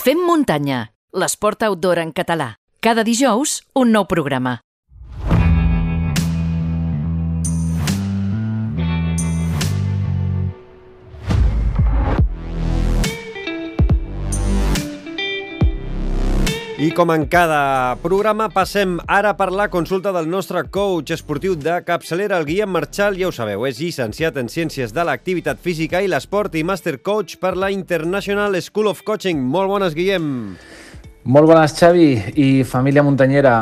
Fem muntanya, l'esport outdoor en català. Cada dijous, un nou programa. I com en cada programa, passem ara per la consulta del nostre coach esportiu de capçalera, el Guillem Marchal, ja ho sabeu, és llicenciat en Ciències de l'Activitat Física i l'Esport i Master Coach per la International School of Coaching. Molt bones, Guillem. Molt bones, Xavi i família muntanyera.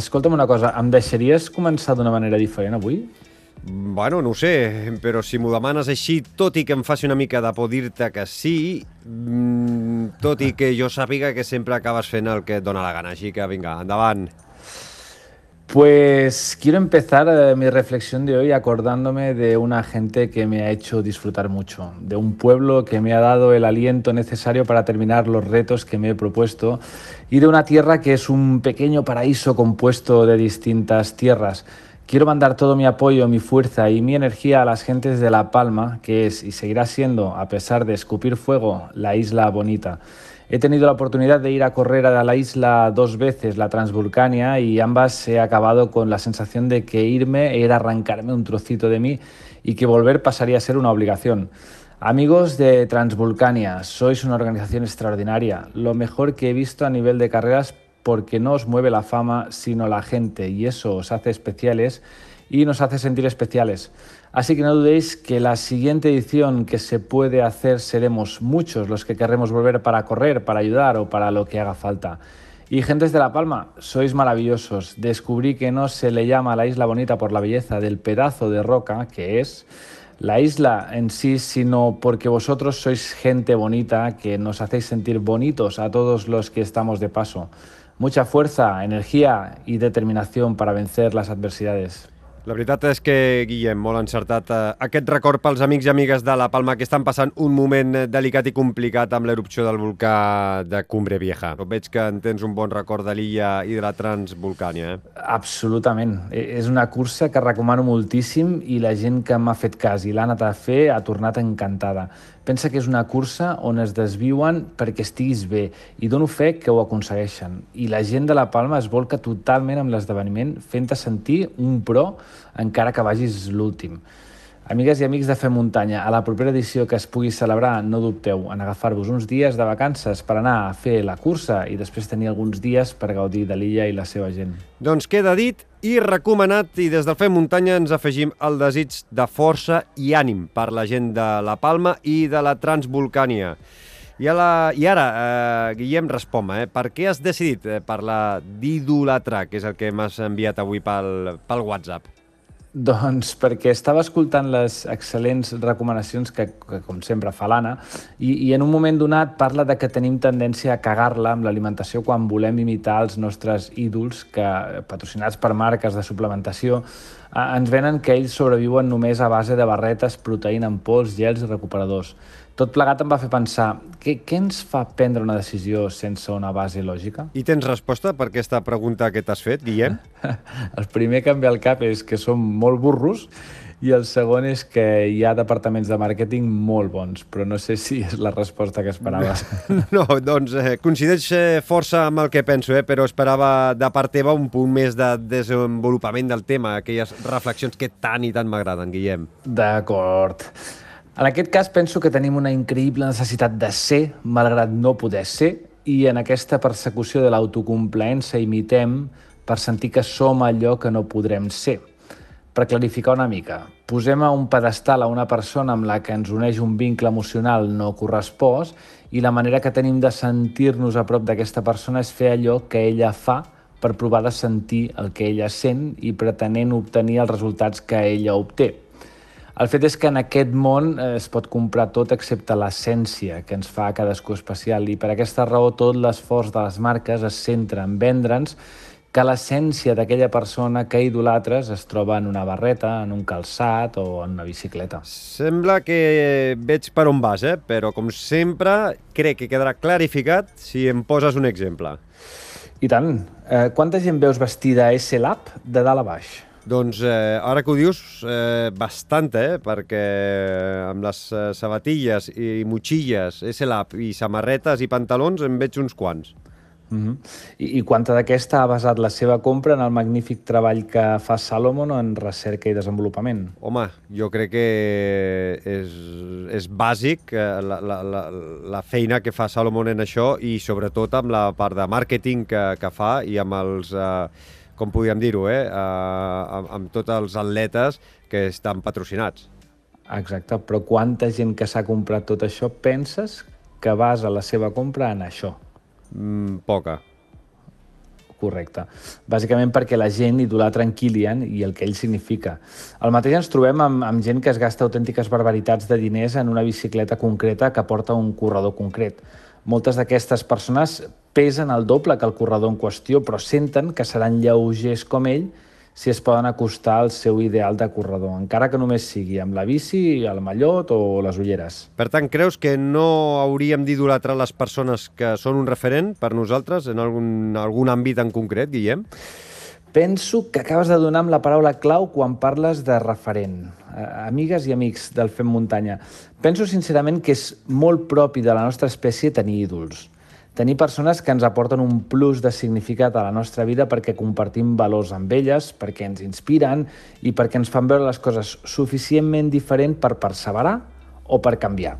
Escolta'm una cosa, em deixaries començar d'una manera diferent avui? Bueno, no sé, però si m'ho demanes així, tot i que em faci una mica de por dir-te que sí, mmm, tot que jo sàpiga que sempre acabes fent que et dóna la gana. Així que vinga, endavant. Pues quiero empezar eh, mi reflexión de hoy acordándome de una gente que me ha hecho disfrutar mucho, de un pueblo que me ha dado el aliento necesario para terminar los retos que me he propuesto y de una tierra que es un pequeño paraíso compuesto de distintas tierras. Quiero mandar todo mi apoyo, mi fuerza y mi energía a las gentes de La Palma, que es y seguirá siendo, a pesar de escupir fuego, la isla bonita. He tenido la oportunidad de ir a correr a la isla dos veces, la Transvulcania, y ambas he acabado con la sensación de que irme era arrancarme un trocito de mí y que volver pasaría a ser una obligación. Amigos de Transvulcania, sois una organización extraordinaria, lo mejor que he visto a nivel de carreras porque no os mueve la fama, sino la gente, y eso os hace especiales y nos hace sentir especiales. Así que no dudéis que la siguiente edición que se puede hacer seremos muchos los que querremos volver para correr, para ayudar o para lo que haga falta. Y gentes de La Palma, sois maravillosos. Descubrí que no se le llama la isla bonita por la belleza del pedazo de roca que es la isla en sí, sino porque vosotros sois gente bonita que nos hacéis sentir bonitos a todos los que estamos de paso. Mucha fuerza, energía y determinación para vencer las adversidades. La veritat és que, Guillem, molt encertat eh, aquest record pels amics i amigues de La Palma que estan passant un moment delicat i complicat amb l'erupció del volcà de Cumbre Vieja. Però veig que en tens un bon record de l'illa i de la Transvolcània, eh? Absolutament. E- És una cursa que recomano moltíssim i la gent que m'ha fet cas i l'ha anat a fer ha tornat encantada. Pensa que és una cursa on es desviuen perquè estiguis bé i dono fe que ho aconsegueixen. I la gent de La Palma es volca totalment amb l'esdeveniment fent-te sentir un pro encara que vagis l'últim. Amigues i amics de Fer Muntanya, a la propera edició que es pugui celebrar, no dubteu en agafar-vos uns dies de vacances per anar a fer la cursa i després tenir alguns dies per gaudir de l'illa i la seva gent. Doncs queda dit i recomanat i des del Fem Muntanya ens afegim el desig de força i ànim per la gent de La Palma i de la Transvolcània. I, la... I ara, eh, Guillem, respon-me, eh? per què has decidit eh, parlar d'idolatrar, que és el que m'has enviat avui pel, pel WhatsApp? Doncs perquè estava escoltant les excel·lents recomanacions que, que com sempre, fa l'Anna, i, i en un moment donat parla de que tenim tendència a cagar-la amb l'alimentació quan volem imitar els nostres ídols que, patrocinats per marques de suplementació, ens venen que ells sobreviuen només a base de barretes, proteïna en pols, gels i recuperadors. Tot plegat em va fer pensar, què, què ens fa prendre una decisió sense una base lògica? I tens resposta per aquesta pregunta que t'has fet, Guillem? El primer que em ve al cap és que som molt burros i el segon és que hi ha departaments de màrqueting molt bons, però no sé si és la resposta que esperaves. No, doncs eh, coincideix eh, força amb el que penso, eh, però esperava de part teva un punt més de desenvolupament del tema, aquelles reflexions que tant i tant m'agraden, Guillem. D'acord. En aquest cas penso que tenim una increïble necessitat de ser, malgrat no poder ser, i en aquesta persecució de l'autocomplaença imitem per sentir que som allò que no podrem ser. Per clarificar una mica, posem a un pedestal a una persona amb la que ens uneix un vincle emocional no correspost i la manera que tenim de sentir-nos a prop d'aquesta persona és fer allò que ella fa per provar de sentir el que ella sent i pretenent obtenir els resultats que ella obté. El fet és que en aquest món eh, es pot comprar tot excepte l'essència que ens fa cadascú especial i per aquesta raó tot l'esforç de les marques es centra en vendre'ns que l'essència d'aquella persona que idolatres es troba en una barreta, en un calçat o en una bicicleta. Sembla que veig per on vas, eh? però com sempre crec que quedarà clarificat si em poses un exemple. I tant. Eh, quanta gent veus vestida a S-Lab de dalt a baix? Doncs eh, ara que ho dius, eh, bastant, eh? Perquè amb les eh, sabatilles i motxilles, S-Lab i samarretes i pantalons en veig uns quants. Mm -hmm. I, I quanta d'aquesta ha basat la seva compra en el magnífic treball que fa Salomon en recerca i desenvolupament? Home, jo crec que és, és bàsic eh, la, la, la, la feina que fa Salomon en això i sobretot amb la part de màrqueting que, que fa i amb els... Eh, com podríem dir-ho, eh? Uh, amb, amb tots els atletes que estan patrocinats. Exacte, però quanta gent que s'ha comprat tot això penses que basa la seva compra en això? Mm, poca. Correcte. Bàsicament perquè la gent idolatra en Kilian i el que ell significa. El mateix ens trobem amb, amb gent que es gasta autèntiques barbaritats de diners en una bicicleta concreta que porta un corredor concret. Moltes d'aquestes persones pesen el doble que el corredor en qüestió, però senten que seran lleugers com ell si es poden acostar al seu ideal de corredor, encara que només sigui amb la bici, el mallot o les ulleres. Per tant, creus que no hauríem d'idolatrar les persones que són un referent per nosaltres en algun, algun àmbit en concret, Guillem? Penso que acabes de donar amb la paraula clau quan parles de referent. Amigues i amics del Fem Muntanya, penso sincerament que és molt propi de la nostra espècie tenir ídols tenir persones que ens aporten un plus de significat a la nostra vida perquè compartim valors amb elles, perquè ens inspiren i perquè ens fan veure les coses suficientment diferent per perseverar o per canviar.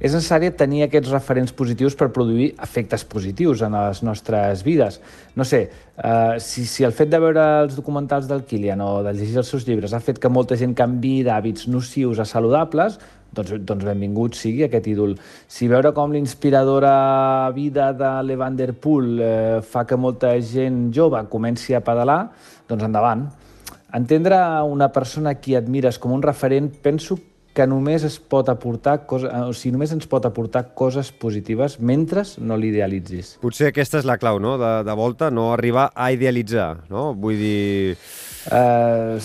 És necessari tenir aquests referents positius per produir efectes positius en les nostres vides. No sé, uh, si, si el fet de veure els documentals del Kilian o de llegir els seus llibres ha fet que molta gent canvi d'hàbits nocius a saludables, doncs, doncs benvingut sigui aquest ídol. Si veure com l'inspiradora vida de l'Evander Pool eh, fa que molta gent jove comenci a pedalar, doncs endavant. Entendre una persona a qui admires com un referent penso que només es pot aportar coses, o sigui, només ens pot aportar coses positives mentre no l'idealitzis. Potser aquesta és la clau, no?, de, de volta, no arribar a idealitzar, no? Vull dir Uh,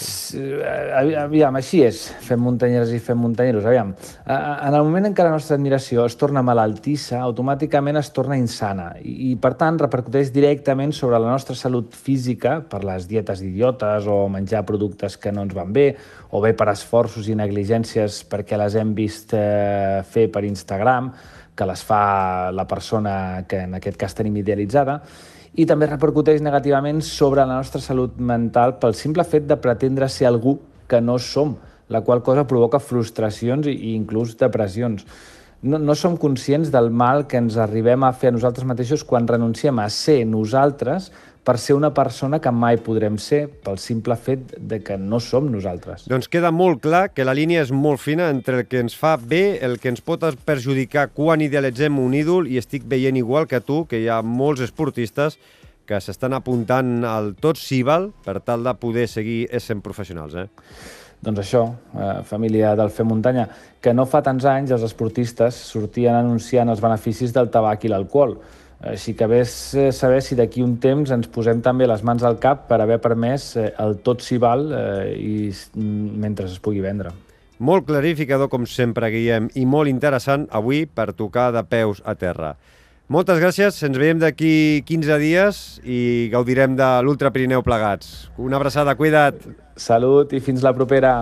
aviam, així és, fem muntanyeres i fem muntanyeros, aviam. Uh, en el moment en què la nostra admiració es torna malaltissa, automàticament es torna insana i, i per tant, repercuteix directament sobre la nostra salut física per les dietes idiotes o menjar productes que no ens van bé o bé per esforços i negligències perquè les hem vist uh, fer per Instagram, que les fa la persona que en aquest cas tenim idealitzada, i també repercuteix negativament sobre la nostra salut mental pel simple fet de pretendre ser algú que no som, la qual cosa provoca frustracions i inclús depressions. No, no som conscients del mal que ens arribem a fer a nosaltres mateixos quan renunciem a ser nosaltres per ser una persona que mai podrem ser pel simple fet de que no som nosaltres. Doncs queda molt clar que la línia és molt fina entre el que ens fa bé, el que ens pot perjudicar quan idealitzem un ídol i estic veient igual que tu que hi ha molts esportistes que s'estan apuntant al tot val per tal de poder seguir sent professionals. Eh? Doncs això, eh, família del Fer Muntanya, que no fa tants anys els esportistes sortien anunciant els beneficis del tabac i l'alcohol, així que ves saber si d'aquí un temps ens posem també les mans al cap per haver permès eh, el tot s'hi val eh, i mentre es pugui vendre. Molt clarificador, com sempre, Guillem, i molt interessant avui per tocar de peus a terra. Moltes gràcies, ens veiem d'aquí 15 dies i gaudirem de l'Ultra Pirineu plegats. Una abraçada, cuida't! Salut i fins la propera!